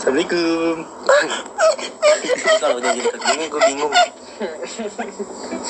Assalamualaikum. Kalau dia jadi bingung, gue bingung.